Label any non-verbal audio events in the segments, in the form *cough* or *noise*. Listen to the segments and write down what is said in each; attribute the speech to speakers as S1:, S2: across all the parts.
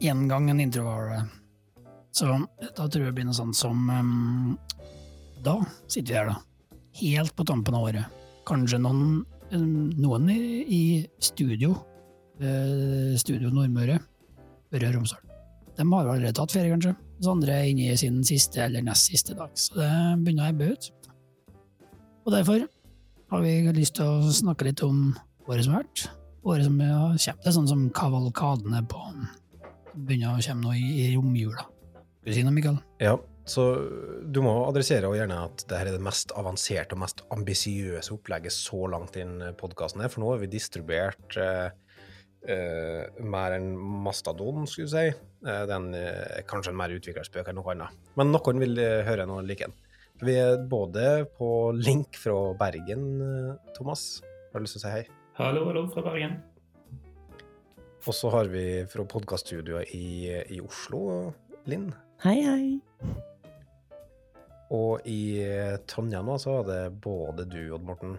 S1: én gang en intervall. Så da tror jeg det blir noe sånt som um, Da sitter vi her, da. Helt på tampen av året. Kanskje noen, um, noen i, i studio, eh, Studio Nordmøre, Børre Romsdal. De har jo allerede tatt ferie, kanskje. Mens andre er inne i sin siste eller nest siste dag. Så det begynner å ebbe ut. Og derfor har vi lyst til å snakke litt om året som har vært. Året som kommer. Det er sånn som kavalkadene på begynner å komme nå i, i romjula. Skal du si noe, Mikael?
S2: Ja, så du må adressere og gjerne at det her er det mest avanserte og mest ambisiøse opplegget så langt inn podkasten er, for nå har vi distribuert eh, Uh, mer enn Mastadon, skulle du si. Uh, den er kanskje en mer utviklerspøk enn noe annet. Men noen vil eh, høre noe like. Vi er både på link fra Bergen, Thomas. Har du lyst til å si hei?
S3: Hallo, hallo fra Bergen.
S2: Og så har vi fra podkaststudioet i, i Oslo, Linn.
S4: Hei, hei.
S2: Og i Trondheim nå så var det både du, Odd Morten,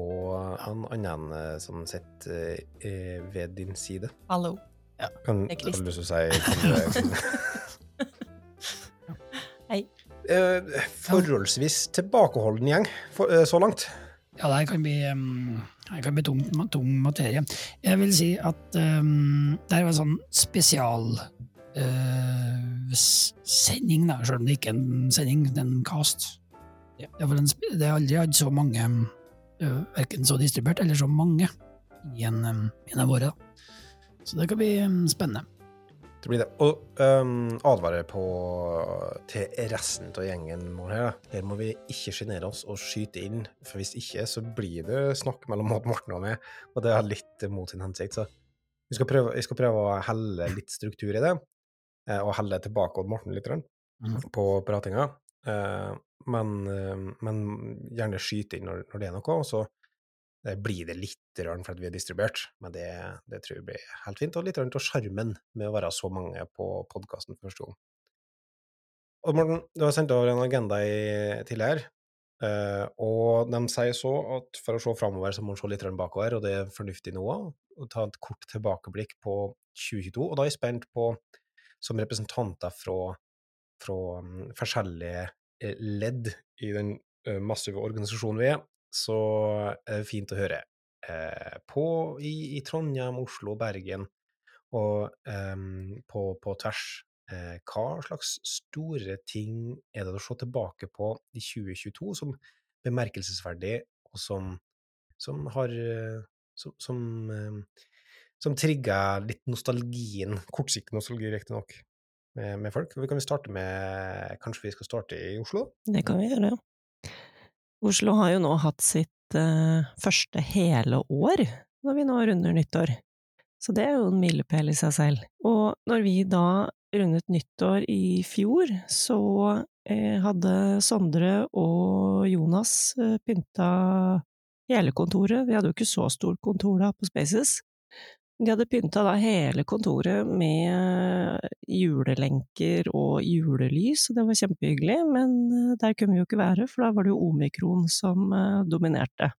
S2: og en annen eh, som sitter eh, ved din side.
S4: Hallo.
S1: Ja.
S2: Kan,
S4: Det er
S2: har du
S4: Kristin.
S2: lyst til å si *laughs*
S4: Hei.
S2: Eh, Forholdsvis tilbakeholden gjeng for, eh, så langt.
S1: Ja, det her kan bli, um, det kan bli tung, tung materie. Jeg vil si at um, det er en sånn spesial uh, sjøl om det ikke er en sending, det er en cast. Det er, en, det har aldri hatt så mange, uh, verken så distribuert eller så mange, i en, um, en av våre. Da. Så det kan bli um, spennende.
S2: Det blir det. Og um, advarer på til resten av gjengen vår her. Her må vi ikke sjenere oss og skyte inn, for hvis ikke så blir det snakk mellom Morten og meg, og det er litt mot sin hensikt. Så vi skal prøve, jeg skal prøve å helle litt struktur i det, eh, og helle tilbake Odd Morten litt
S1: Mhm.
S2: på pratinga. Eh, Men, men gjerne skyte inn når, når det er noe, og så eh, blir det litt rørn for at vi er distribuert, men det, det tror jeg blir helt fint, og litt rørn til sjarmen med å være så mange på podkasten første gang. Og Morten, du har sendt over en agenda i, tidligere, eh, og de sier så at for å se framover, så må man se litt bakover, og det er fornuftig nå òg, ta et kort tilbakeblikk på 2022, og da er jeg spent på, som representanter fra, fra mm, forskjellige eh, ledd i den eh, massive organisasjonen vi er, så er det fint å høre eh, på i, i Trondheim, Oslo, Bergen og eh, på, på tvers. Eh, hva slags store ting er det å se tilbake på i 2022 som bemerkelsesverdig, og som, som har eh, Som, som, em, som trigger litt nostalgien, kortsiktig nostalgi riktignok, med, folk? Vi kan starte med Kanskje vi skal starte i Oslo?
S4: Det kan vi gjøre. Oslo har jo nå hatt sitt uh, første hele år når vi nå runder nyttår. Så det er jo en milepæl i seg selv. Og når vi da rundet nyttår i fjor, så eh, hadde Sondre og Jonas eh, pynta hele kontoret. Vi hadde jo ikke så stort kontor da på Spaces. De hadde pynta da hele kontoret med julelenker og julelys, og det var kjempehyggelig, men eh, der kunne vi jo ikke være, for da var det jo omikron som eh, dominerte.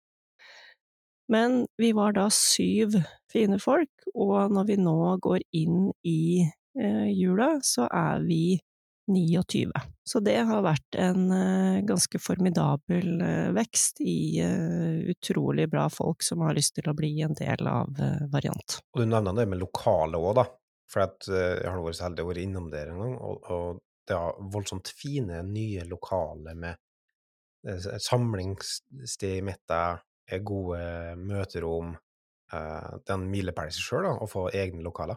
S4: Men vi var da syv fine folk, og når vi nå går inn i eh, jula, så er vi 29. Så det har vært en eh, ganske formidabel eh, vekst i eh, utrolig bra folk som har lyst til å bli en del av Variant.
S2: Og du nevner det med lokale òg, da. For jeg har vært så heldig å være innom der en gang, og, og det er voldsomt fine, nye lokaler med samlingssted i midten, gode møterom. Det er en milepæl i seg sjøl, å få egne lokaler.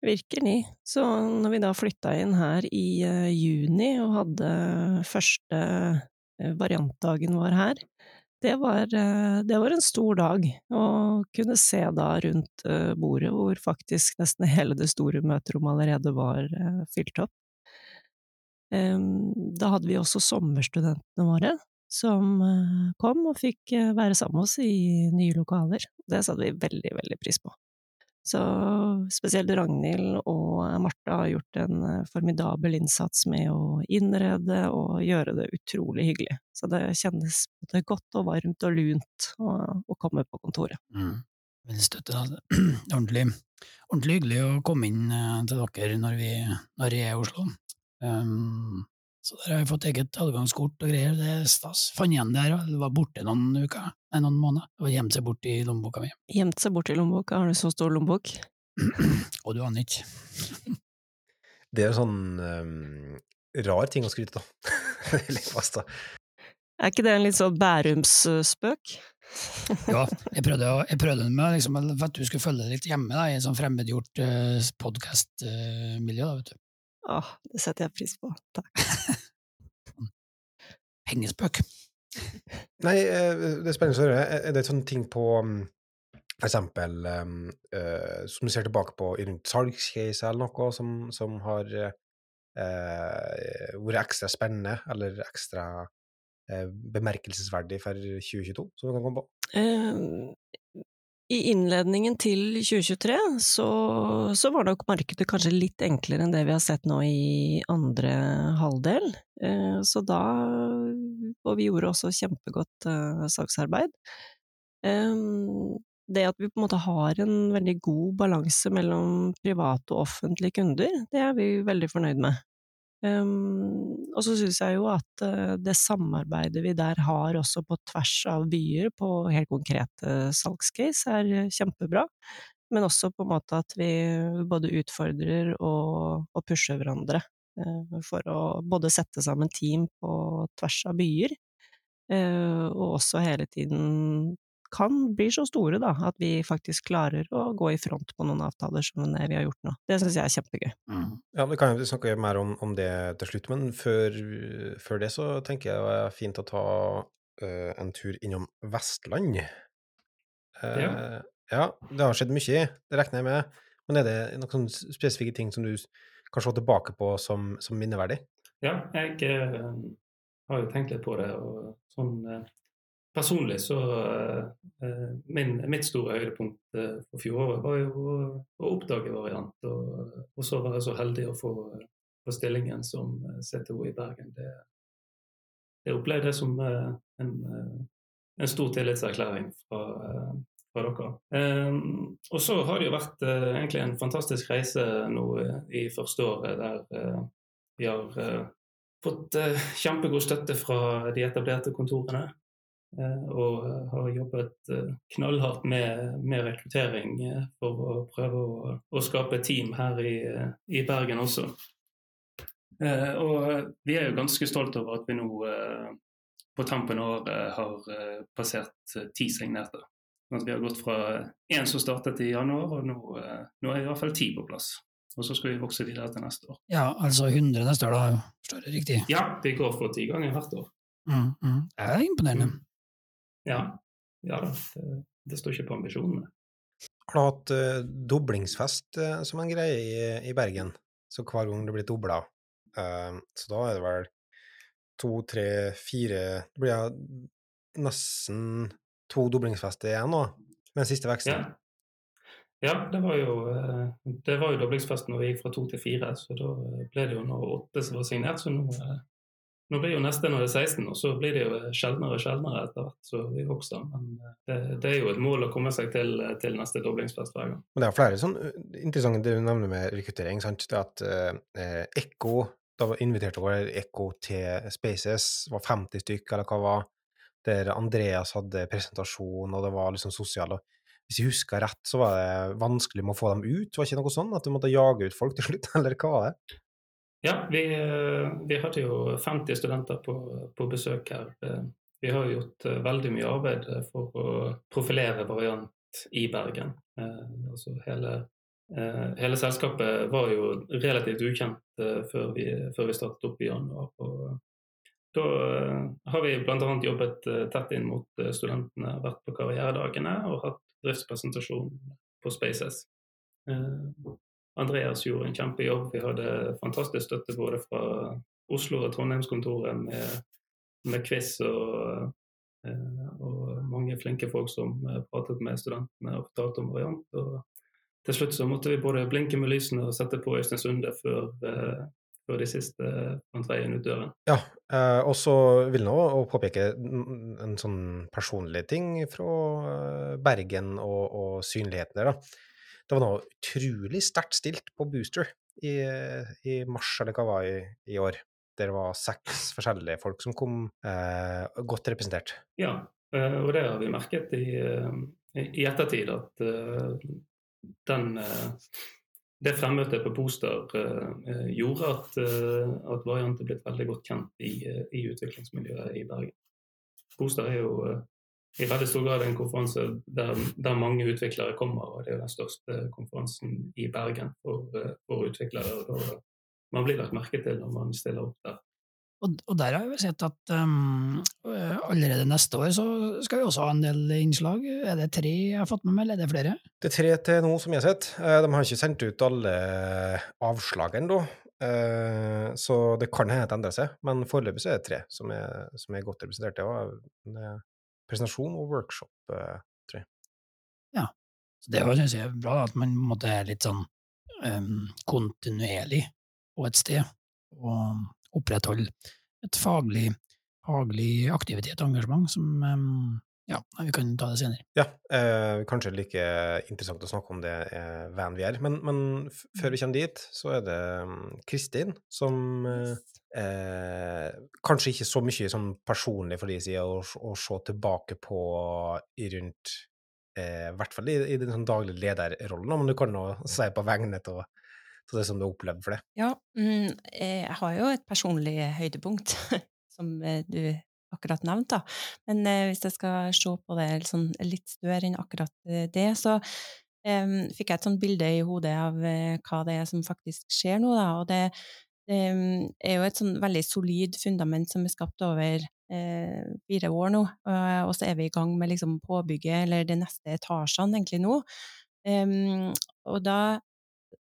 S4: Virkelig. Så når vi da flytta inn her i eh, juni og hadde første eh, variantdagen vår her, det var, eh, det var en stor dag. Å kunne se da rundt bordet hvor faktisk nesten hele det store møterommet allerede var fylt opp. Da hadde vi også sommerstudentene våre som kom og fikk være sammen med oss i nye lokaler. Det satte vi veldig, veldig pris på. Så spesielt Ragnhild og Marte har gjort en eh, formidabel innsats med å innrede og gjøre det utrolig hyggelig. Så det kjennes både godt og varmt og lunt å, å komme på kontoret.
S1: Mm. vil støtte *clears throat* ordentlig, ordentlig hyggelig å komme inn eh, til dere når, vi, når vi er i Oslo. Um, så der har jeg fått eget adgangskort og greier, det er stas. Fant igjen det her, og det var borte noen uker, nei, noen måneder, Det var gjemt seg bort i lommeboka mi.
S4: Gjemt seg bort i lommeboka, har du så stor lommebok? *clears throat*
S1: Og du aner ikke. *laughs*
S2: Det er jo sånn um, rar ting å skryte av. *laughs* Litt fast, da.
S4: Er ikke det en litt sånn Bærums-spøk?
S1: Ja, *laughs* jeg prøvde, å- jeg prøvde med liksom, for at du skulle følge deg litt hjemme da, i et sånn fremmedgjort uh, podkastmiljø, da,
S4: Åh, det setter jeg pris på. Takk. *laughs*
S1: Pengespøk.
S2: Nei, eh, det er spennende å høre. Er det sånne ting på um, for eksempel eh, som du ser tilbake på i rundt salgscase eller noe som, som har eh, vært ekstra spennende eller ekstra eh, bemerkelsesverdig for 2022, som du kan komme på?
S4: I innledningen til 2023 så, så var nok markedet kanskje litt enklere enn det vi har sett nå i andre halvdel. Eh, så da Og vi gjorde også kjempegodt eh, saksarbeid. Eh, det at vi på en måte har en veldig god balanse mellom private og offentlige kunder, det er vi veldig fornøyd med. Um, og så syns jeg jo at uh, det samarbeidet vi der har også på tvers av byer på helt konkrete salgscase, er uh, kjempebra. Men også på en måte at vi både utfordrer og, og pusher hverandre uh, for å både sette sammen team på tvers av byer, og også hele tiden kan bli så store da, at vi faktisk klarer å gå i front på noen avtaler som det vi har gjort nå. Det syns jeg er kjempegøy.
S1: Mm.
S2: Ja, Vi kan jo snakke mer om, om det til slutt, men før, før, det så tenker jeg det er fint å ta uh, en tur innom Vestland. Uh,
S3: Ja.
S2: ja, det har skjedd mye, det regner jeg med. Men er det noen spesifikke ting som du kan se tilbake på som, som minneverdig?
S3: Ja, jeg uh, har jo tenkt litt på det. og sånn eh, Personlig så eh, min, Mitt store høydepunkt eh, for fjoråret var jo å, å oppdage variant. Og, og så være så heldig å få, få stillingen som eh, CTO i Bergen. Det, det opplevde jeg som eh, en, eh, en stor tillitserklæring fra, eh, fra dere. Um, og så har det jo vært uh, egentlig en fantastisk reise nå uh, i første året der uh, vi har eh, fått eh, kjempegod støtte fra de etablerte kontorene. Eh, og eh, har jobbet eh, knallhardt med, med rekruttering for å prøve å, å skape team her i, i Bergen også. Og vi er jo ganske stolt over at vi nå på tampen av året har passert ti signerte. Sånn at vi har gått fra én som startet i januar, og nå, nå er i hvert fall ti på plass. Og så skal vi vokse videre til neste år.
S1: Ja, altså 100 neste år, da. Forstår jeg riktig?
S3: Ja, vi går for ti ganger hvert år.
S1: Mm, mm. Det er imponerende.
S3: Ja, ja. Det, det står ikke på ambisjonene.
S2: Har du hatt uh, doblingsfest uh, som en greie i, i, Bergen? Så hver gang det blir dobla. Uh, så da er det vel to, tre, fire Det blir nesten to doblingsfester igjen nå, med den siste veksten.
S3: Ja. Ja, det var jo, det var jo doblingsfest når vi gikk fra to til fire, så da ble det jo nå åtte som var signert. Så nå, nå blir jo neste når det er 16, og så blir det jo sjeldnere og sjeldnere etter hvert, så vi vokser. Men det, det, er jo et mål å komme seg til, til neste doblingsfest hver gang.
S2: Men det er flere sånn interessante det du nevner med rekruttering. sant? Det at eh, Ekko Da inviterte dere Ekko til Spaces, var 50 stykk, eller hva var der Andreas hadde presentasjon, og det var liksom sosial. og hvis jeg husker rett, så var det vanskelig med å få dem ut? Var ikke noe sånn at du måtte jage ut folk til slutt, *laughs* eller hva var det?
S3: Ja, vi, vi hadde jo 50 studenter på, på, besøk her. Vi har gjort veldig mye arbeid for å profilere variant i Bergen. Eh, altså hele, eh, hele, selskapet var jo relativt ukjent eh, før, vi, før vi startet opp i januar. Og da har vi bl.a. jobbet tett inn mot studentene, vært på karrieredagene og hatt driftspresentasjon på Spaces. Eh, Andreas gjorde en kjempejobb. Vi hadde fantastisk støtte både fra Oslo og Trondheimskontoret med, med quiz og, eh, og, mange flinke folk som pratet med studentene og fortalte om variant. Og til slutt så måtte vi både blinke med lysene og sette på Øystein Sunde før, eh, de siste fant veien ut døren.
S2: Ja, eh, og så vil jeg også påpeke en sånn personlig ting fra eh, Bergen og, og synligheten der, da. Det var noe utrolig sterkt stilt på Booster i, i mars, eller hva var i, i år. Der var seks *laughs* forskjellige folk som kom eh, godt representert.
S3: Ja, eh, og det har vi merket i, eh, i ettertid, at eh, den det fremmøtet på Poster uh, gjorde at, uh, at Variant er blitt veldig godt kjent i, uh, i utviklingsmiljøet i Bergen. Poster er jo i veldig stor grad en konferanse der, der mange utviklere kommer, og det er jo den største konferansen i Bergen for, eh, for utviklere. og Man blir lagt merke til når man stiller opp der.
S1: Og, og der har vi sett at um, allerede neste år så skal vi også ha en del innslag. Er det tre jeg har fått med meg, eller er det flere?
S2: Det er tre til nå, som jeg har sett. Eh, De har ikke sendt ut alle avslagene, da. Eh, Så det kan hende det endrer seg, men foreløpig så er det tre som er, som er godt representert. Det var det er presentasjon og workshop. tror jeg.
S1: Ja, Så det syns jeg er bra, at man måtte være litt sånn um, kontinuerlig på et sted, og opprettholde et faglig, faglig aktivitet og engasjement som um, Ja, vi kan ta det senere.
S2: Ja, eh, kanskje like interessant å snakke om det eh, hvem vi er, men, men før vi kommer dit, så er det mm, Kristin som eh, eh, Kanskje ikke så mye sånn personlig for de sider å, å se tilbake på rundt eh, I hvert fall i, i den sånn daglige lederrollen, men du kan nå *laughs* si på vegne av det som du har opplevd for det.
S5: Ja, mm, eh, jeg har jo et personlig høydepunkt, *laughs* som eh, du akkurat nevnte. Men eh, hvis jeg skal se på det sånn litt større enn akkurat eh, det, så eh, fikk jeg et sånt bilde i hodet av hva det er som faktisk skjer nå, da. Og det em, er jo et sånn veldig solid fundament som er skapt over eh, fire år nå, og, og så er vi i gang med liksom påbygget, eller de neste etasjene egentlig nå. Um, og da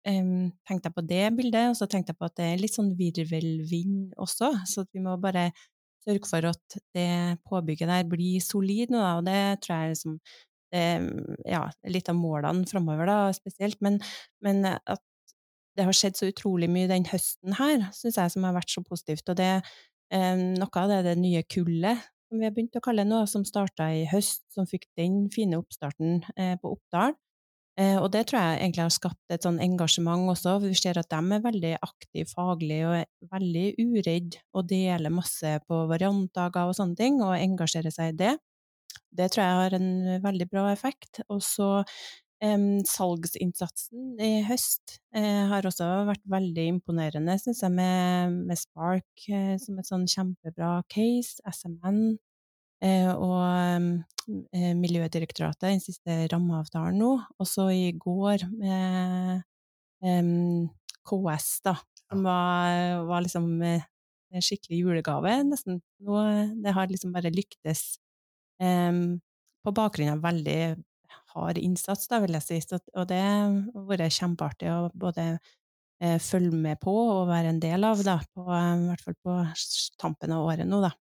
S5: um, tenkte jeg på det bildet, og så tenkte jeg på at det er litt sånn virvelvind også, så vi må bare sørge for at det påbygget der blir solid nå, da, og det tror jeg liksom det, ja, litt av målene framover, da, spesielt, men, men at det har skjedd så utrolig mye den høsten her, syns jeg, som har vært så positivt, og det eh, noe av det, det nye kullet, som vi har begynt å kalle det nå, som starta i høst, som fikk den fine oppstarten eh, på Oppdal. Eh, og det tror jeg egentlig har skapt et sånn engasjement også. for Vi ser at de er veldig aktive faglig og er veldig uredd og deler masse på variantdager og sånne ting, og engasjerer seg i det. Det tror jeg har en veldig bra effekt. Og så salgsinnsatsen i høst eh, har også vært veldig imponerende, syns jeg, med, med Spark eh, som et sånn kjempebra case, SMN eh, og Miljødirektoratet, den siste rammeavtalen nå. også i går med KS, da, som var, var liksom en skikkelig julegave, nesten. Nå, det har liksom bare lyktes på bakgrunn av veldig hard innsats, da, vil jeg si. Og det har vært kjempeartig å både eh, følge med på og være en del av, da, på, eh, i hvert fall på tampen av året nå, da.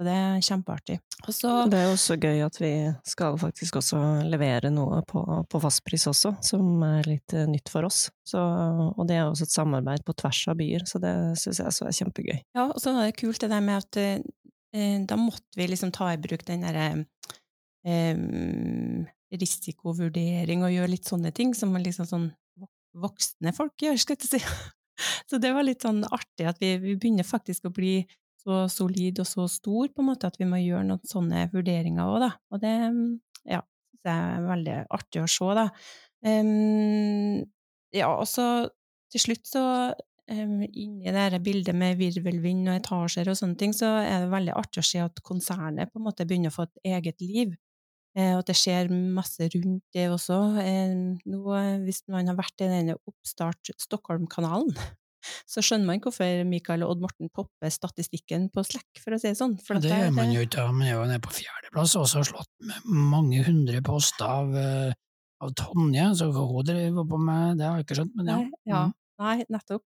S5: Så det er kjempeartig. Og så
S4: Det er jo også gøy at vi skal faktisk også levere noe på, på fastpris også, som er litt eh, nytt for oss. Så, og det er også et samarbeid på tvers av byer, så det syns jeg også er kjempegøy.
S5: Ja, og så var det kult det der med at eh, da måtte vi liksom ta i bruk den derre eh, risikovurdering og gjøre litt sånne ting som liksom sånn voksne folk gjør, skal jeg si. *laughs* Så det var litt sånn artig at vi, vi begynner faktisk å bli så solid og så stor, på en måte, at vi må gjøre noen sånne vurderinger òg, da. Og det ja, synes er veldig artig å se, da. Um, ja, og så til slutt så um, inni det her bildet med virvelvind og etasjer og sånne ting, så er det veldig artig å se at konsernet på en måte begynner å få et eget liv. Eh, og at det skjer masse rundt det også. Eh, nå, eh, hvis man har vært i denne Oppstart Stockholm-kanalen, *laughs* så skjønner man hvorfor Mikael og Odd Morten popper statistikken på Slack, for å si det sånn. For
S1: Ja,
S5: at
S1: det gjør man jo ikke, man er jo nede på fjerdeplass, og så slått med mange hundre poster av, av Tonje, så hva hun driver på med, det har jeg ikke skjønt, men ja.
S5: Nei, ja,
S1: Mm.
S5: nei, nettopp.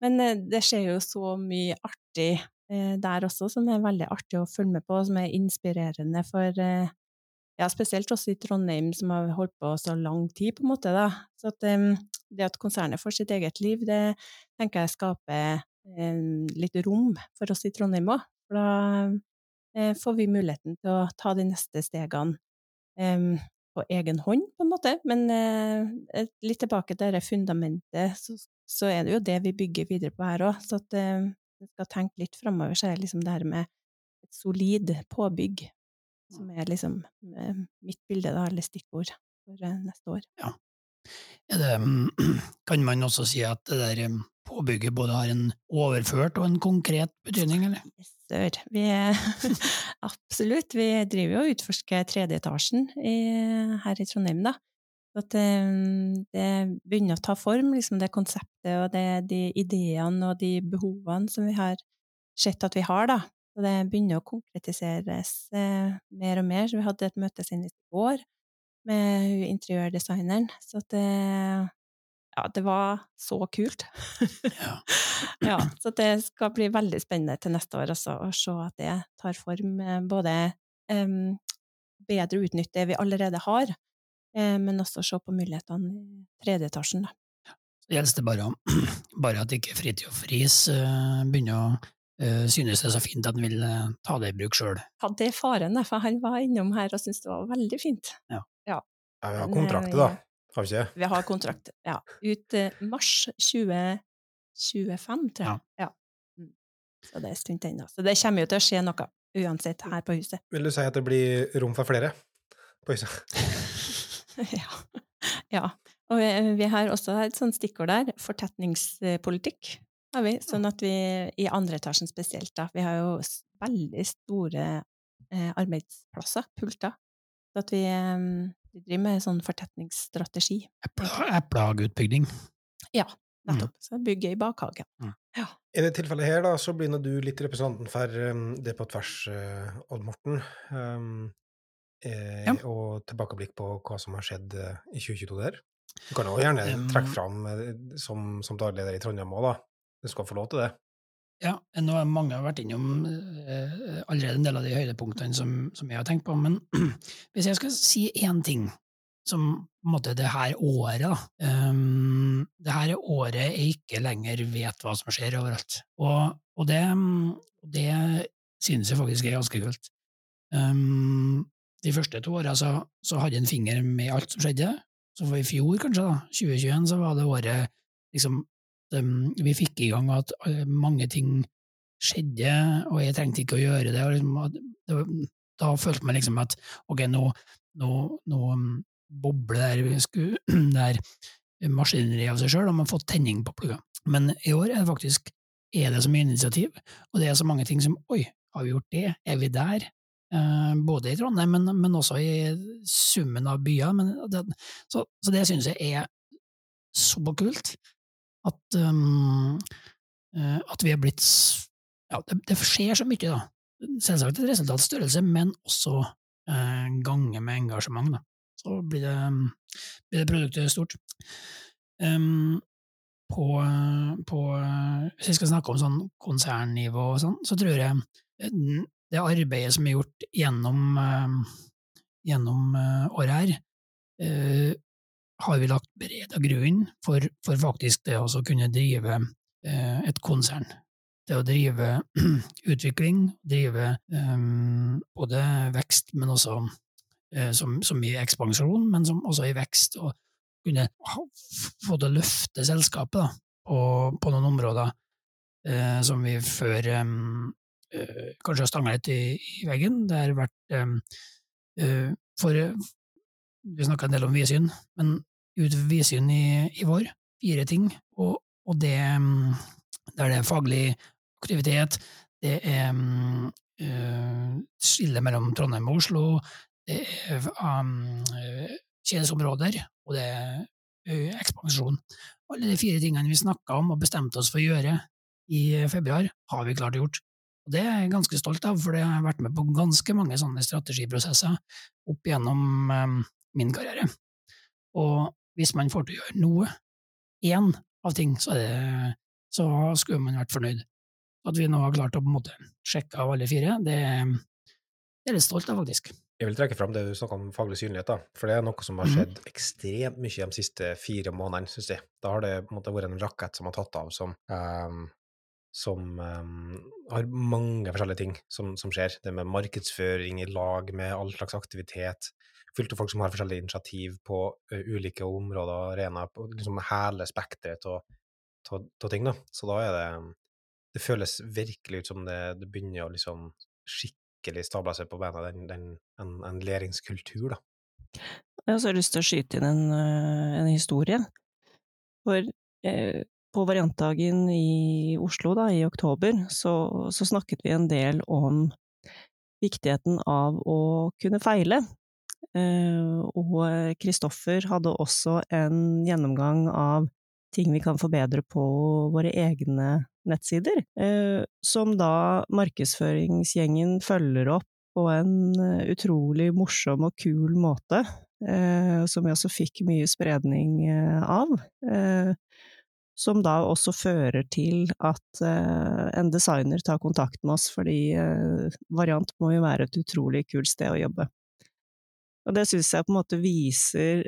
S5: Men det skjer jo så mye artig der også, som er veldig artig å følge med på, og som er inspirerende for ja, spesielt oss i Trondheim som har holdt på så lang tid, på en måte, da. Så at um, det at konsernet får sitt eget liv, det tenker jeg skaper litt rom for oss i Trondheim òg. For da får vi muligheten til å ta de neste stegene på egen hånd, på en måte. Men litt tilbake til det fundamentet, så, så, er det jo det vi bygger videre på her òg. Så at vi skal tenke litt framover, så er det liksom det her med et solid påbygg som er liksom mitt bilde, da, eller stikkord for neste år.
S1: Ja. Det, *clears throat* kan man også si at det der påbygget både har en overført og en konkret betydning, eller?
S5: Sir. Vi er, *laughs* absolutt. Vi driver jo og utforsker tredje etasjen i, her i Trondheim, da. At det, det, begynner å ta form, liksom det konseptet og det, de ideene og de behovene som vi har sett at vi har, da. Og det begynner å konkretiseres eh, mer og mer. Så vi hadde et møte senest i går med interiørdesigneren. Så det Ja, det var så kult. ja. *laughs* ja. Så det skal bli veldig spennende til neste år også, å se at det tar form. Eh, både um, bedre utnytte det vi allerede har, eh, men også se på mulighetene i tredje etasjen. Da.
S1: Så gjelder det bare, *clears throat* bare at ikke Fridtjof Friis begynner å synes det er så fint at han vil uh, ta det i bruk sjøl.
S5: Ja, det er faren, for han var innom her og syntes det var veldig fint.
S1: Ja.
S5: ja.
S2: Ja, vi har kontrakter, da. Har vi ikke?
S5: Vi har kontrakt, ja. Ut mars 2025, tror jeg. Ja. ja. Mm. Så det er stund ennå. Så det kommer jo til å skje noe, uansett, her på huset.
S2: Vil du si at det blir rom for flere på huset? *laughs*
S5: ja. ja. Og vi, vi, har også et sånt stikkord der, fortetningspolitikk. Har vi, sånn at vi, i andre etasjen spesielt, da, vi har jo veldig store eh, arbeidsplasser, pulter, så at vi, vi driver med sånn fortetningsstrategi.
S1: Eplehageutbygging.
S5: Ja, nettopp. Mm. Så bygge i bakhagen. Mm. Ja.
S2: I det tilfellet her, da, så blir nå du litt representanten for um, det på tvers, uh, Odd Morten. Um, eh, ja. Og tilbakeblikk på hva som har skjedd uh, i 2022 der. Du kan jo gjerne trekke fram uh, som, som dagleder i Trondheim òg, da. Du skal få lov til det.
S1: Ja, nå har mange vært innom eh, allerede en del av de høydepunktene som, som, jeg har tenkt på, men *clears throat* hvis jeg skal si én ting som på en måte det her året, da um, Det her året jeg ikke lenger vet hva som skjer overalt, og, og det, det synes jeg faktisk er ganske kult. Um, de første to åra så, så, hadde jeg en finger med alt som skjedde, så for i fjor, kanskje, da, 2021, så var det året liksom vi fikk i gang at uh, mange ting skjedde, og jeg trengte ikke å gjøre det. Liksom, det da følte man liksom at ok, nå, nå, nå bobler der, *clears throat* der maskineriet av seg sjøl, og man har fått tenning på plugga. Men i år er det faktisk er det så mye initiativ, og det er så mange ting som oi, har vi gjort det, er vi der? Uh, både i Trondheim, men, men, også i summen av byer. Men det, så, så, det synes jeg er så kult at, um, at vi er blitt Ja, det, det, skjer så mye, da. Selvsagt et resultat størrelse, men også eh, gange med engasjement. Da. Så blir det, blir det produktet stort. Um, på, på, Hvis jeg skal snakke om sånn konsernnivå og sånn, så tror jeg det arbeidet som er gjort gjennom, gjennom året her, har vi lagt bereda grunn for, for, faktisk det å kunne drive eh, et konsern. Det å drive *clears throat* utvikling, drive eh, både vekst, men også eh, som, som, i ekspansjon, men som også i vekst, og kunne få til å løfte selskapet da, på, på, noen områder eh, som vi før um, kanskje har stanga litt i, i, veggen. Det har vært um, for vi snakka en del om vidsyn, men ut vidsyn i, i vår. Fire ting. Og, og det det er det faglig aktivitet, det er øh, skille mellom Trondheim og Oslo, det er um, tjenesteområder, og det er ekspansjon. Alle de fire tingene vi snakka om og bestemte oss for å gjøre i februar, har vi klart gjort. Og Det er jeg ganske stolt av, for det har vært med på ganske mange sånne strategiprosesser opp gjennom um, min karriere. Og hvis man får til å gjøre noe, én av ting, så, det, så, skulle man vært fornøyd. At vi nå har klart å på en måte sjekke av alle fire, det, det er litt stolt av, faktisk.
S2: Jeg vil trekke fram det du snakka om faglig synlighet, da. for det er noe som har mhm. skjedd mm. ekstremt mye de siste fire månedene, syns jeg. Da har det på en måte vært en rakett som har tatt av, som um, som um, har mange forskjellige ting som, som, skjer. Det med markedsføring i lag med all slags aktivitet. Fylt av folk som har forskjellige initiativ på uh, ulike områder og arenaer, på liksom hele spekteret av ting. da. Så da er det Det føles virkelig ut som det, det begynner å liksom skikkelig stable seg på beina, den, den, en, en læringskultur, da.
S4: Jeg har også lyst til å skyte inn en, en historie. For på variantdagen i Oslo da, i oktober, så, så, snakket vi en del om viktigheten av å kunne feile. Eh, og Kristoffer hadde også en gjennomgang av ting vi kan forbedre på våre egne nettsider, eh, som da markedsføringsgjengen følger opp på en eh, utrolig morsom og kul måte, som vi også fikk mye spredning av som da også fører til at en designer tar kontakt med oss, fordi Variant må jo være et utrolig kult sted å jobbe. Og det syns jeg på en måte viser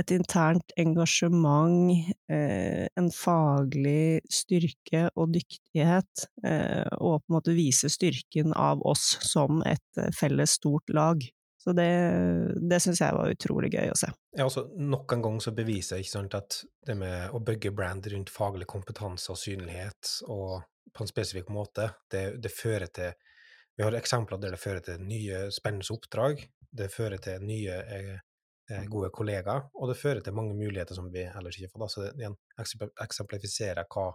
S4: et internt engasjement, uh, en faglig styrke og dyktighet, og på en måte viser styrken av oss som et felles stort lag. Så det, det syns jeg var utrolig gøy å se.
S2: Ja, altså, nok en gang så beviser ikke sant, at det med å bygge brand rundt faglig kompetanse og synlighet, og på en spesifikk måte, det, det fører til Vi har eksempler der det fører til nye, spennende oppdrag, det fører til nye eh, eh gode kollegaer, og det fører til mange muligheter som vi ellers ikke får. Da. Så det igjen eksemplifiserer hva,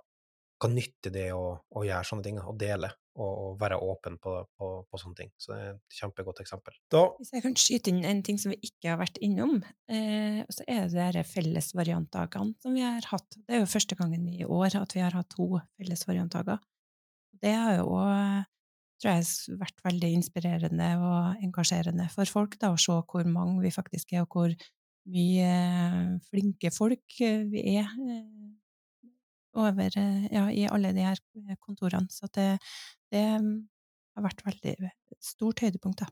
S2: hva nytter det å, å gjøre sånne ting, å dele og, være åpen på, på, på, sånne ting. Så det er et kjempegodt eksempel.
S5: Da, Hvis jeg kan skyte inn en ting som vi ikke har vært innom, eh, så er det de fellesvariantdagene som vi har hatt. Det er jo første gangen i år at vi har hatt to fellesvariantdager. Det har jo òg tror jeg har vært veldig inspirerende og engasjerende for folk, da, å se hvor mange vi faktisk er, og hvor mye flinke folk vi er eh, over, ja, i alle de her kontorene. Så det, det har vært veldig stort høydepunkt, da.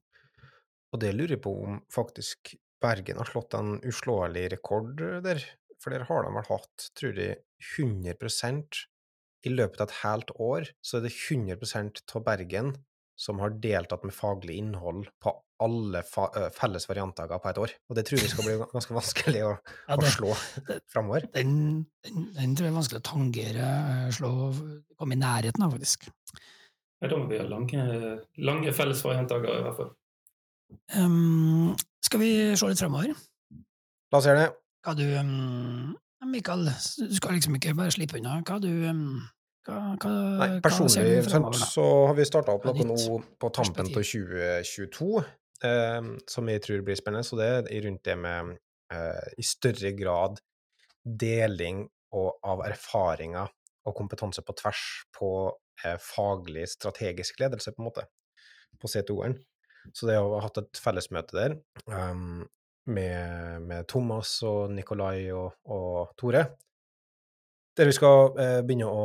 S2: Og det lurer jeg på om faktisk Bergen har slått en uslåelig rekord der, for der har de vel hatt, tror jeg, 100 i løpet av et helt år, så er det 100 av Bergen som har deltatt med faglig innhold på alle fa felles variantdager på et år. Og det tror jeg skal bli ganske vanskelig å, ja, det, å slå framover.
S1: Den, den, den, tror jeg er vanskelig å tangere, slå, komme i nærheten av, faktisk.
S3: Ja, da må vi ha lange, lange felles variantdager, i hvert fall.
S1: Um, skal vi se litt fremover?
S2: La oss gjøre det.
S1: Hva du um, Mikael, du skal liksom ikke bare slippe unna. Hva du um, hva, hva,
S2: Nei, personlig sant, så har vi starta opp noe nå på tampen av 2022 eh, som jeg tror blir spennende. Så det er rundt det med eh, i større grad deling og, av erfaringer og kompetanse på tvers på eh, faglig, strategisk ledelse, på en måte, på CTO-en. Så det å ha hatt et fellesmøte der um, med, med, Thomas og Nikolai og, og Tore, der vi skal eh, begynne å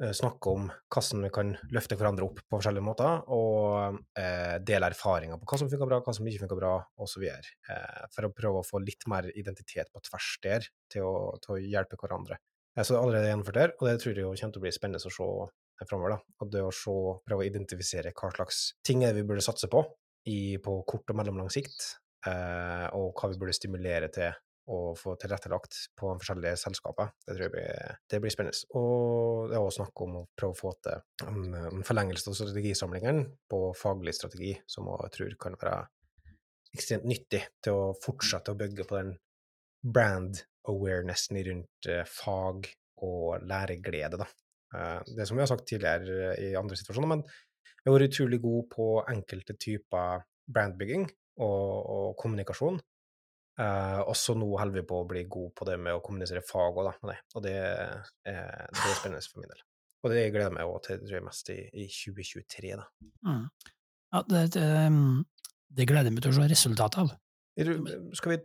S2: eh, snakke om hvordan vi kan løfte hverandre opp på forskjellige måter, og eh, dele erfaringer på hva som funker bra, hva som ikke funker bra, osv. Eh, for å prøve å få litt mer identitet på tvers der, til å, til å hjelpe hverandre. Eh, så det er allerede gjennomført der, og det tror jeg kommer til å bli spennende å se eh, framover. Og det å se, prøve å identifisere hva slags ting vi burde satse på i, på kort og mellomlang sikt, og hva vi burde stimulere til å få tilrettelagt på forskjellige selskaper. Det tror jeg blir, det blir spennende. Og det er også snakk om å prøve å få til en, en forlengelse av strategisamlingene på faglig strategi, som jeg tror kan være ekstremt nyttig til å fortsette å bygge på den brand awarenessen rundt uh, fag og læreglede, da. Uh, det som vi har sagt tidligere uh, i andre situasjoner, men vi har vært utrolig gode på enkelte typer brandbygging og, og kommunikasjon. Og så nå holder vi på å bli gode på det med å kommunisere fag òg, da, med det. Og det, det, er spennende for min del. Og det gleder jeg meg òg til, tror jeg, mest i, i 2023, da. Mm.
S1: Ja, det, det, det gleder jeg meg til å se resultatet av.
S2: Skal vi,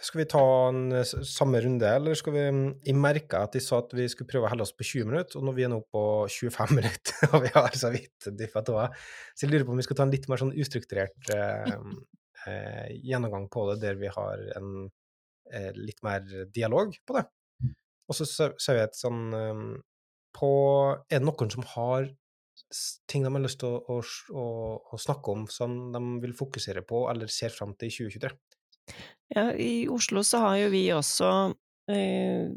S2: skal vi, ta en eh, samme runde, eller skal vi mm, Jeg merka at de sa at vi skulle prøve å holde oss på 20 minutter, og nå vi er nå på 25 *laughs* minutter, og vi har så vidt dyppa tåa. Så jeg lurer på om vi skal ta en litt mer sånn ustrukturert *laughs* eh, eh, gjennomgang på det, der vi har en eh, litt mer dialog på det. Og så ser vi et sånn eh, på Er det noen som har ting de har lyst til å, å, å snakke om, som de vil fokusere på, eller ser fram til i 2023?
S4: Ja, i Oslo så har jo vi også eh,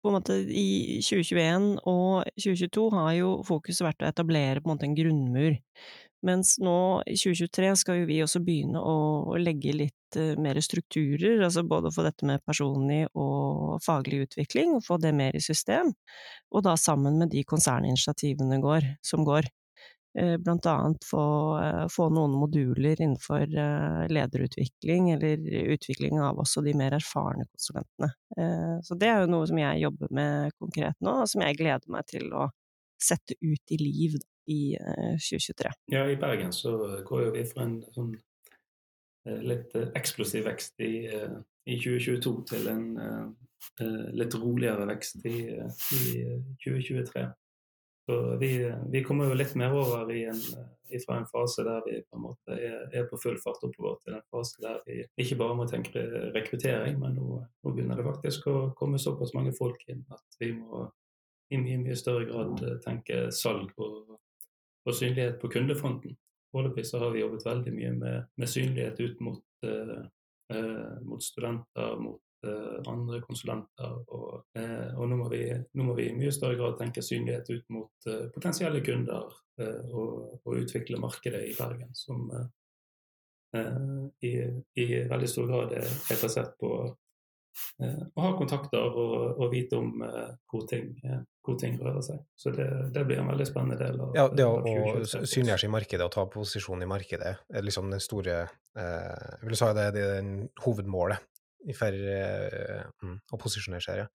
S4: på en måte i 2021 og 2022 har jo fokuset vært å etablere på en måte en grunnmur. Mens nå i 2023 skal jo vi også begynne å, legge litt eh, mer strukturer, altså både få dette med personlig og faglig utvikling, og få det mer i system, og da sammen med de konserninitiativene går, som går. Eh, Blant annet få, eh, få noen moduler innenfor lederutvikling, eller utvikling av også de mer erfarne konsulentene. Så det er jo noe som jeg jobber med konkret nå, og som jeg gleder meg til å sette ut i liv da, i eh, 2023.
S3: Ja, i Bergen så går jo vi for en sånn eh, litt eh, eksplosiv vekst i, eh, i 2022 til en eh, eh, litt roligere vekst i, eh, i eh, 2023. Så vi, vi kommer jo litt mer over i en, eh, fra en fase der vi på en måte er, er på full fart oppover til en fase der vi ikke bare må tenke rekruttering, men nå, nå begynner det faktisk å komme såpass mange folk inn at vi må i mye, mye større grad eh, tenke salg og, og synlighet på kundefronten. Foreløpig så har vi jobbet veldig mye med, med synlighet ut mot, eh, eh, mot studenter, mot eh, andre konsulenter, og, eh, og nå, må vi, nå må vi i mye større grad tenke synlighet ut mot eh, potensielle kunder og, og utvikle markedet i Bergen, som i, i veldig stor grad er, er basert på eh, å ha kontakter og, og vite om eh, hvor, ting, eh, hvor ting rører seg. Så det, det blir en veldig spennende del av
S2: Ja, det å, å
S3: 2023 for oss.
S2: synliggjøre seg i markedet og ta posisjon i markedet er liksom den store eh, Jeg vil si det, det er den hovedmålet i for eh, mm, å posisjonere seg. Ja.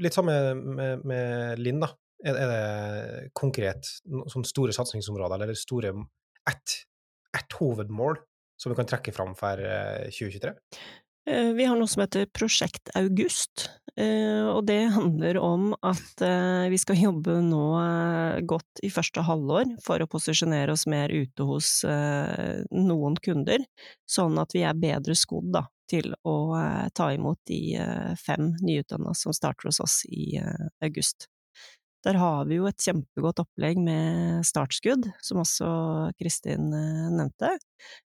S2: Litt samme med, med Linn, da. Er, er det konkret sånne store satsingsområder, eller store ett, et hovedmål som vi kan trekke fram for eh, 2023?
S4: Eh, Vi har noe som heter Prosjekt August, eh, og det handler om at eh, vi skal jobbe nå godt i første halvår for å posisjonere oss mer ute hos noen kunder, sånn at vi er bedre skodd til å ta imot de fem nyutdanna som starter hos oss i august. Der har vi jo et kjempegodt opplegg med startskudd, som også Kristin eh, nevnte.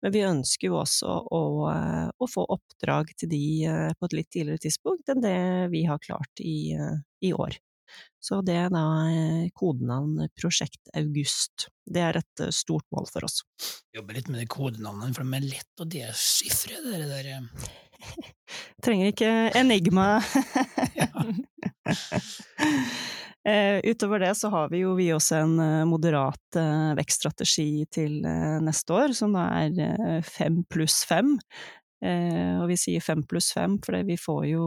S4: Men vi ønsker jo også å, eh, å få oppdrag til de eh, på et litt tidligere tidspunkt enn det vi har klart i, i år. Så det er da kodenavn Prosjekt August. Det er et stort mål for oss.
S1: Jobber litt med de kodenavnene, for de er lett å desifre, det der.
S4: Trenger ikke enigma. *laughs* *laughs* Eh, utover det så har vi jo vi også en eh, moderat eh, vekststrategi til neste år, som da er fem pluss fem. Og vi sier fem pluss fem fordi vi får jo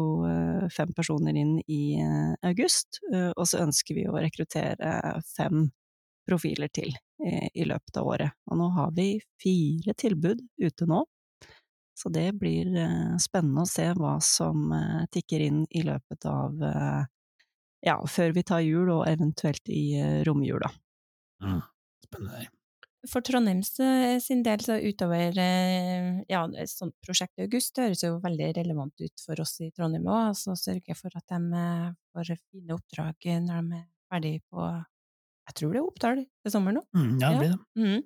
S4: fem personer inn i august, og så ønsker vi å rekruttere fem profiler til i løpet av året. Og nå har vi fire tilbud ute nå. Så det blir spennende å se hva som tikker inn i løpet av ja, før vi tar jul, og eventuelt i romjula.
S1: Mm. Spennende.
S5: For Trondheims eh, sin del, så utover eh, ja, et sånt prosjekt i august, det høres jo veldig relevant ut for oss i Trondheim òg. Altså sørge for at de eh, får fine oppdrag når de er ferdig på Jeg tror det er Oppdal til sommeren nå.
S1: Mm, ja, det blir det.
S5: Mhm.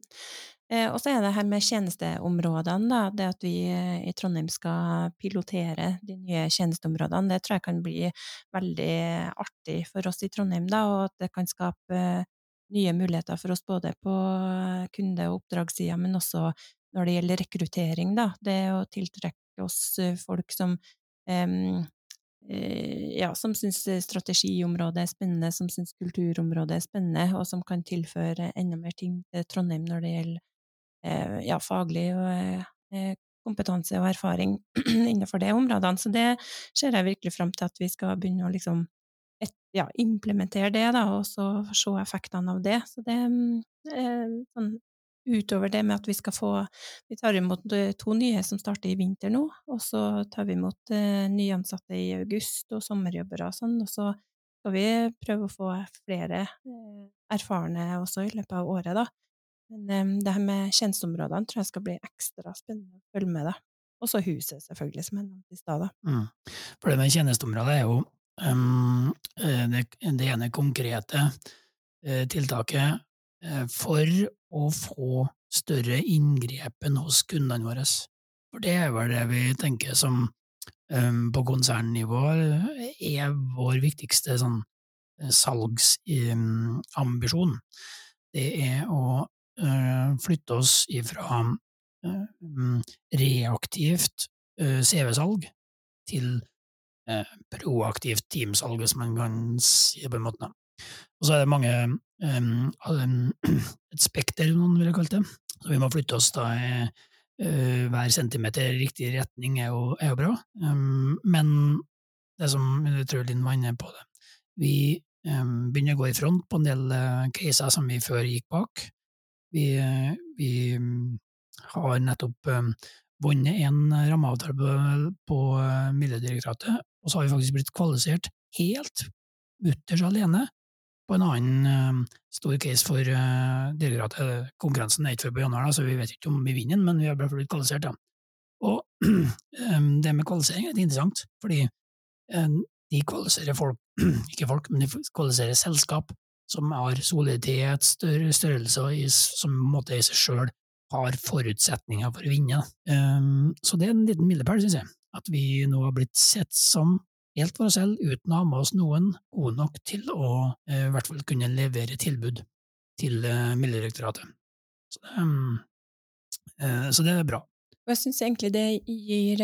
S5: Eh, og så er det her med tjenesteområdene, da. Det at vi eh, i Trondheim skal pilotere de nye tjenesteområdene, det tror jeg kan bli veldig artig for oss i Trondheim, da, og at det kan skape eh, nye muligheter for oss både på kunde- og oppdragssida, men også når det gjelder rekruttering, da. Det å tiltrekke oss eh, folk som eh, ja, som syns strategiområdet er spennende, som syns kulturområdet er spennende, og som kan tilføre enda mer ting til Trondheim når det gjelder eh, ja, faglig og eh, kompetanse og erfaring *clears throat* innenfor de områdene. Så det ser jeg virkelig fram til at vi skal begynne å liksom et, ja, implementere det, da, og så se effektene av det. Så det mm, eh, sånn utover det med at vi skal få Vi tar imot eh, to nye som starter i vinter nå, og så tar vi imot eh, nyansatte i august og sommerjobbere og sånn, og så skal vi prøve å få flere eh, erfarne også i løpet av året, da. Men det her med tjenesteområdene tror jeg skal bli ekstra spennende å følge med, da. Og så huset, selvfølgelig, som jeg nevnte i stad.
S1: Mm. For det med tjenesteområdet er jo um, det, det ene konkrete eh, tiltaket for å få større inngrepen hos kundene våre. For det er vel det vi tenker som um, på konsernnivå er vår viktigste sånn salgsambisjon. Det er å flytte oss ifra reaktivt CV-salg til proaktivt teamsalg, hvis man kan si det på en måte. Og så er det mange um, *clears throat* et spekter, noen ville kalt det, så vi må flytte oss da hver centimeter i riktig retning er jo, er jo bra, um, men det som jeg tror Linn var inne på det, vi um, begynner å gå i front på en del uh, caser som vi før gikk bak. Vi, uh, vi har nettopp vunnet en rammeavtale på, uh, Miljødirektoratet, og så har vi faktisk blitt kvalifisert helt mutters alene på en annen stor case for direktoratet. Konkurransen er ikke før på januar, så vi vet ikke om vi vinner den, men vi har blitt kvalifisert. Ja. Og *clears throat* det med kvalifisering er litt interessant, fordi de kvalifiserer folk, *clears throat* ikke folk, men de kvalifiserer selskap som har soliditet, større størrelse som på en måte i seg sjøl har forutsetninger for å vinne. Så det er en liten milepæl, syns jeg, at vi nå har blitt sett som helt for oss selv, uten å ha med oss noen gode nok til å uh, i hvert fall kunne levere tilbud til uh, Miljødirektoratet. Så, um, uh, så, det er bra.
S5: Og jeg syns egentlig det gir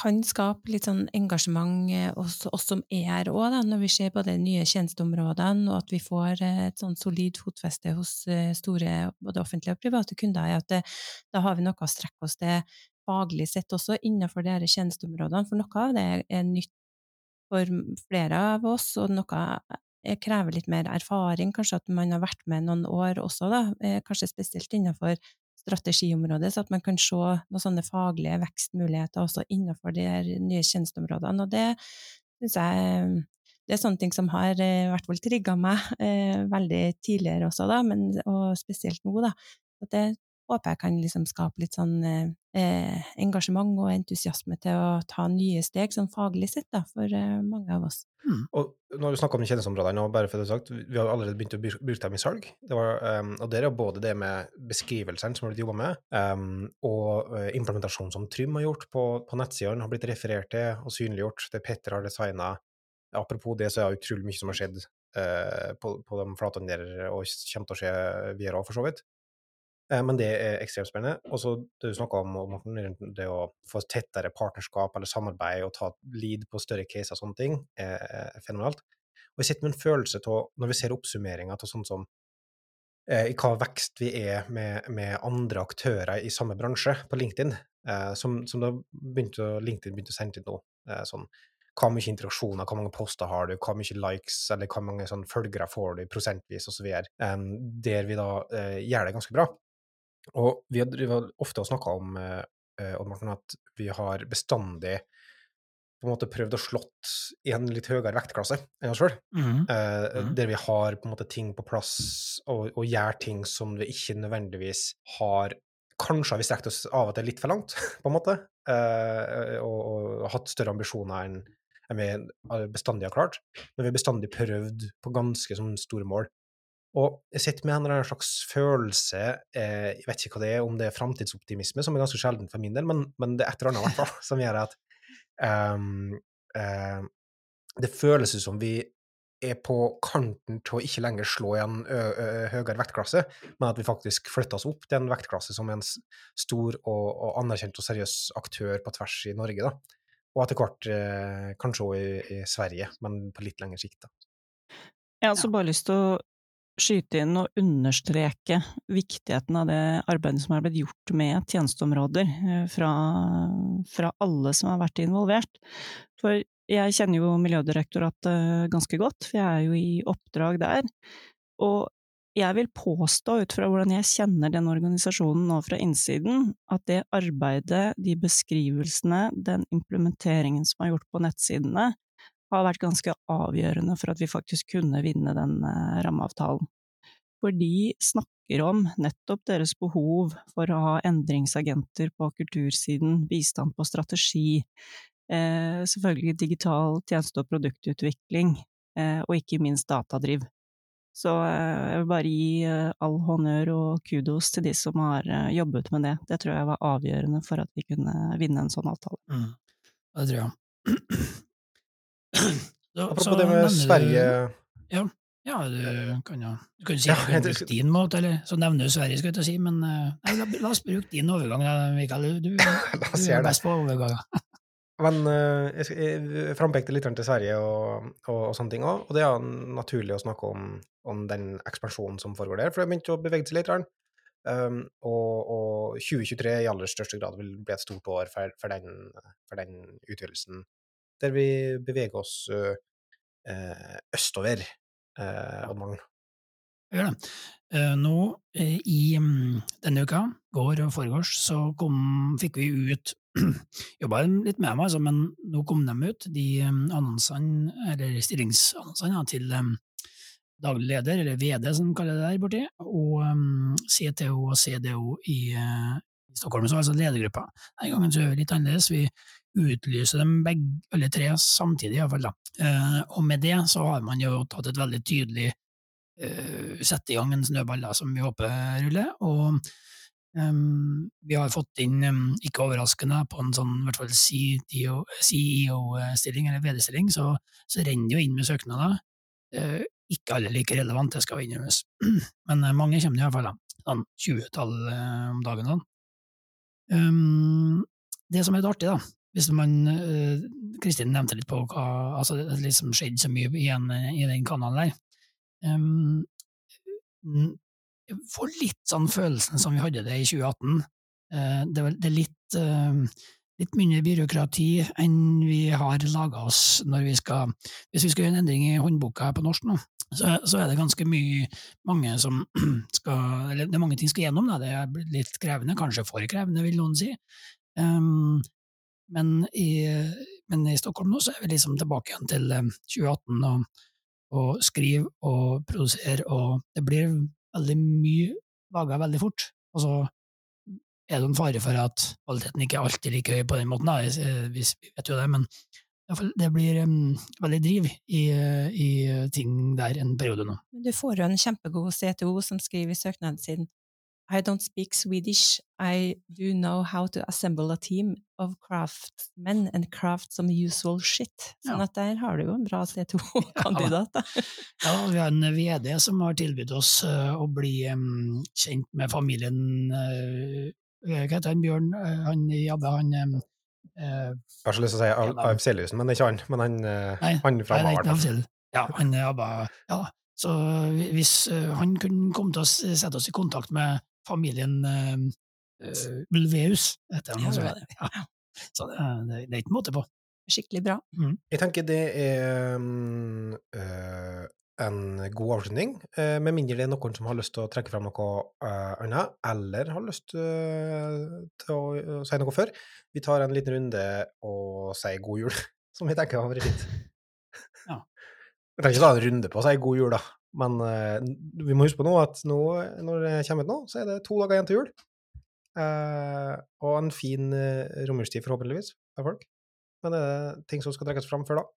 S5: kan skape litt sånn engasjement hos eh, oss som er her òg, når vi ser på de nye tjenesteområdene, og at vi får eh, et sånn solid fotfeste hos eh, store både offentlige og private kunder, er at det, da har vi noe å strekke oss til faglig sett også innenfor her tjenesteområdene, for noe av det er nytt for flere av oss, og noe krever litt mer erfaring, kanskje at man har vært med noen år også, da, kanskje spesielt innenfor strategiområdet, så at man kan se noen sånne faglige vekstmuligheter også innenfor de nye tjenesteområdene. Og det syns jeg det er sånne ting som har eh, i hvert fall trigga meg eh, veldig tidligere også, da, men, og spesielt nå. da. At det håper jeg kan liksom skape litt sånn eh, engasjement og entusiasme til å ta nye steg, sånn faglig sett, da, for eh, mange av oss.
S2: Mm. Og nå har vi snakka om tjenesteområdene, og bare for det sagt, vi har allerede begynt å bruke dem i salg. Var, um, og det er både det med beskrivelsene som har blitt jobba med, um, og implementasjonen som Trym har gjort på, på nettsidene, har blitt referert til og synliggjort. Det Petter har designa. Apropos det, så er det utrolig mye som har skjedd på, på de flatene der, og kommer til å skje videre òg, for så vidt. Uh, men det er ekstremt spennende. Og så det du snakka om, Morten, det å få tettere partnerskap eller samarbeid og ta lead på større caser og sånne ting, er fenomenalt. Og jeg sitter med en følelse av, når vi ser oppsummeringa av sånn som eh, i hva vekst vi er med, med, andre aktører i samme bransje på LinkedIn, eh, som, som da begynte, LinkedIn begynte å sende ut nå. Eh, sånn, hva mye interaksjoner, hvor mange poster har du, hva mye likes, eller hvor mange sånn, følgere får du prosentvis, osv. Um, der vi da uh, gjør det ganske bra. Og vi har ofte snakka om Martin, at vi har bestandig på en måte prøvd å slått i en litt høyere vektklasse enn oss sjøl. Mm. Eh, mm. Der vi har på en måte ting på plass og, og gjør ting som vi ikke nødvendigvis har Kanskje har vi strekt oss av og til litt for langt, *laughs* på en måte, eh, og, og, hatt større ambisjoner enn vi bestandig har klart. Men vi har bestandig prøvd på ganske sånn store mål. Og jeg sitter med en eller annen slags følelse, eh, jeg vet ikke hva det er, om det er framtidsoptimisme, som er ganske sjelden for min del, men, men det er et eller annet i hvert fall, *laughs* som gjør at um, uh, Det føles ut som vi er på kanten til å ikke lenger slå i en høyere vektklasse, men at vi faktisk flytter oss opp til en vektklasse som er en stor og, og anerkjent og seriøs aktør på tvers i Norge. da. Og etter hvert eh, kanskje òg i, i, Sverige, men på litt lengre sikt. da.
S4: Jeg har også bare lyst til å skyte inn og understreke viktigheten av det arbeidet som er blitt gjort med tjenesteområder eh, fra, fra alle som har vært involvert. For jeg kjenner jo Miljødirektoratet ganske godt, for jeg er jo i oppdrag der. Og jeg vil påstå, ut fra hvordan jeg kjenner den organisasjonen nå fra innsiden, at det arbeidet, de beskrivelsene, den implementeringen som er gjort på nettsidene, har vært ganske avgjørende for at vi faktisk kunne vinne den eh, rammeavtalen. For de snakker om nettopp deres behov for å ha endringsagenter på kultursiden, bistand på strategi, Eh, selvfølgelig digital tjeneste- og produktutvikling, eh, og ikke minst datadriv. Så jeg vil bare gi all honnør og kudos til de som har jobbet med det. Det tror jeg var avgjørende for at vi kunne vinne en sånn avtale.
S1: Mm. Det tror jeg. *clears throat*
S2: Apropos det med Sverige
S1: Ja, du kan jo du kan si
S2: Ja,
S1: at du kan
S2: jeg-
S1: din måte, eller så nevner du Sverige, skal jeg til å si, men eh, nei, la, la oss bruke din overgang, Mikael. Du, du, *laughs* du er best på overganger.
S2: Men eh, jeg, jeg frampekte litt til Sverige og, og, og sånne ting òg, og det er naturlig å snakke om, om den ekspansjonen som foregår der, for det begynte å bevege seg litt. Um, og, og 2023 i aller største grad vil bli et stort år for, for, den, for den utvidelsen, der vi beveger oss østover, Oddmaren.
S1: Gjør det. Nå i mm, denne uka, går og foregårs, så kom, fikk vi ut *clears throat* Jobba litt med meg, altså, men nå kom de ut, de mm, annonsene, eller stillingsannonsene, til mm, daglig leder, eller VD som de kaller det der borti, og CTO og CDO i, i Stockholm, så altså ledergruppa. Denne gangen så gjør vi litt annerledes. Vi utlyser dem begge, alle tre samtidig, iallfall. da. Eh, og med det så har man jo tatt et veldig tydelig eh, sette i gang en snøball da, som vi håper ruller. Og eh, vi har fått inn, ikke overraskende, på en sånn i hvert fall CEO-stilling, eller VD-stilling, så, så renner det jo inn med søknader. Eh, ikke alle like relevante, det skal innrømmes, *clears throat* men eh, mange kommer i hvert fall. da. Sånn 20-tall eh, om dagen. Sånn. Um, det som er litt artig, da, hvis man eh, Kristin nevnte litt på hva altså Det har liksom skjedd så mye igjen i den kanalen der. Um, jeg litt sånn følelsen som vi hadde det i 2018. Uh, det, er det er litt, uh, litt mindre byråkrati enn vi har laga oss når vi skal Hvis vi skal gjøre en endring i håndboka på norsk nå, så, så er det ganske mye mange som *clears throat* skal Eller det er mange ting skal gjennom, da. Det er litt krevende, kanskje for krevende, vil noen si. Um, men, i, men i Stockholm nå så er vi liksom tilbake igjen til eh, 2018 og, og skrive og produsere, og det blir veldig mye laga veldig fort. Og så er det en fare for at kvaliteten ikke er alltid like høy på den måten, eh, vi vet jo det, men det blir um, veldig driv i, eh, i ting der en periode nå.
S5: Men du får jo en kjempegod CTO som skriver i søknaden sin I don't speak Swedish. I do know how to assemble a team of craftsmen and craft some usual shit. Sånn
S1: Ja.
S5: at der har du jo en bra C2-kandidat. *laughs* da.
S1: Ja, vi har en VD som har tilbudt oss eh, å bli um, kjent med familien uh, Hva heter han, Bjørn? Eh, han i Jabbe, han um, uh,
S2: Jeg har så lyst til å si Al-
S1: Ja,
S2: men det er ikke han. Men han, uh,
S1: Nei,
S2: han fra Maren.
S1: Ja, han jobber Ja, så hvis han kunne komme til å sette oss i kontakt med familien uh, Ulveus, heter han.
S5: Ja, det.
S1: Ja. Så det, er- det, det er ikke måte på.
S5: Skikkelig bra.
S2: Jeg tenker det er mm, eh, en god avslutning, eh, med mindre det er noen som har lyst til å trekke fram noe eh, annet, eller har lyst eh, til å eh, si noe før. Vi tar en liten runde og sier god jul, *laughs* som vi tenker hadde vært fint.
S1: Ja.
S2: Vi trenger ikke ta en runde på å si god jul, da, men uh, vi må huske på nå at nå, når det kommer ut nå, så er det to dager igjen til jul. Uh, og en fin uh, romjulstid, forhåpentligvis, for folk. Men er det ting som skal trekkes fram før da?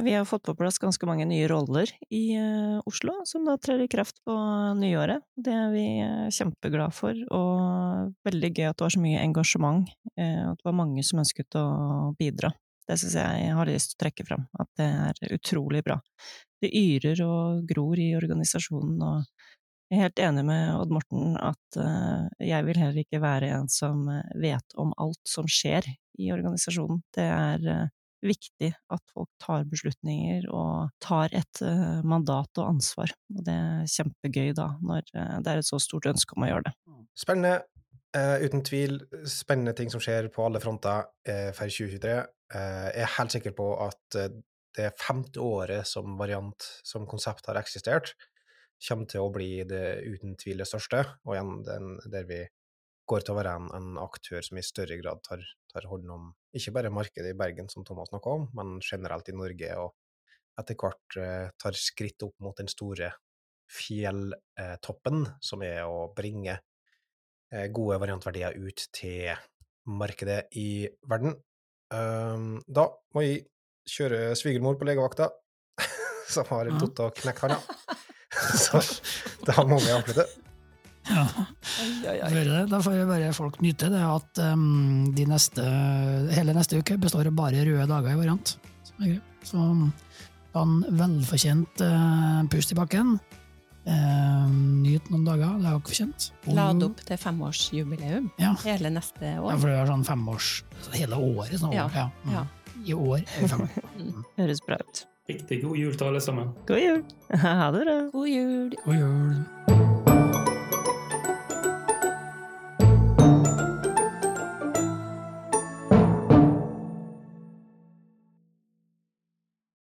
S4: Vi har fått på plass ganske mange nye roller i uh, Oslo, som da trer i kraft på nyåret. Det er vi uh, kjempeglad for, og veldig gøy at det var så mye engasjement, Uh, at det var mange som ønsket å bidra. Det syns jeg har lyst til å trekke fram, at det er utrolig bra. Det yrer og gror i organisasjonen, og jeg er helt enig med Odd Morten at eh, jeg vil heller ikke være en som eh, vet om alt som skjer i organisasjonen. Det er eh, viktig at folk tar beslutninger og tar et mandat og ansvar. Og det er kjempegøy da, når det er et så stort ønske om å gjøre det.
S2: Spennende. uten tvil spennende ting som skjer på alle fronter for 2023. Eh, jeg er helt sikker på at det femte året som variant, som konsept har eksistert, kommer til å bli det uten tvil det største, og igjen den, der vi går til å være en, en aktør som i større grad tar, tar hånd om ikke bare markedet i Bergen, som Thomas snakka om, men generelt i Norge, og etter hvert eh, tar skritt opp mot den store fjelltoppen, som er å bringe eh, gode variantverdier ut til markedet i verden. Um, da må jeg kjøre svigermor på legevakta, *laughs* som har
S1: Ja.
S2: tatt og knekt handa. *laughs* Så da må vi avslutte.
S1: Ja. Da får jeg- bare folk nyte det at um, de neste, hele neste uke består av bare røde dager i variant. Som. Så en velfortjent uh, pust i bakken. Uh, nyt noen dager, det er jo fortjent. Og-
S5: Lade opp til femårsjubileum
S1: Ja.
S5: hele neste
S1: Ja,
S5: år.
S1: for det er sånn femårs Hele året Sånn,
S5: Ja,
S1: Ja. Mm. I år det år.
S4: Høres bra ut.
S3: Riktig god jul til alle sammen.
S4: God jul! *laughs* Ha det bra!
S5: God jul!
S1: God jul.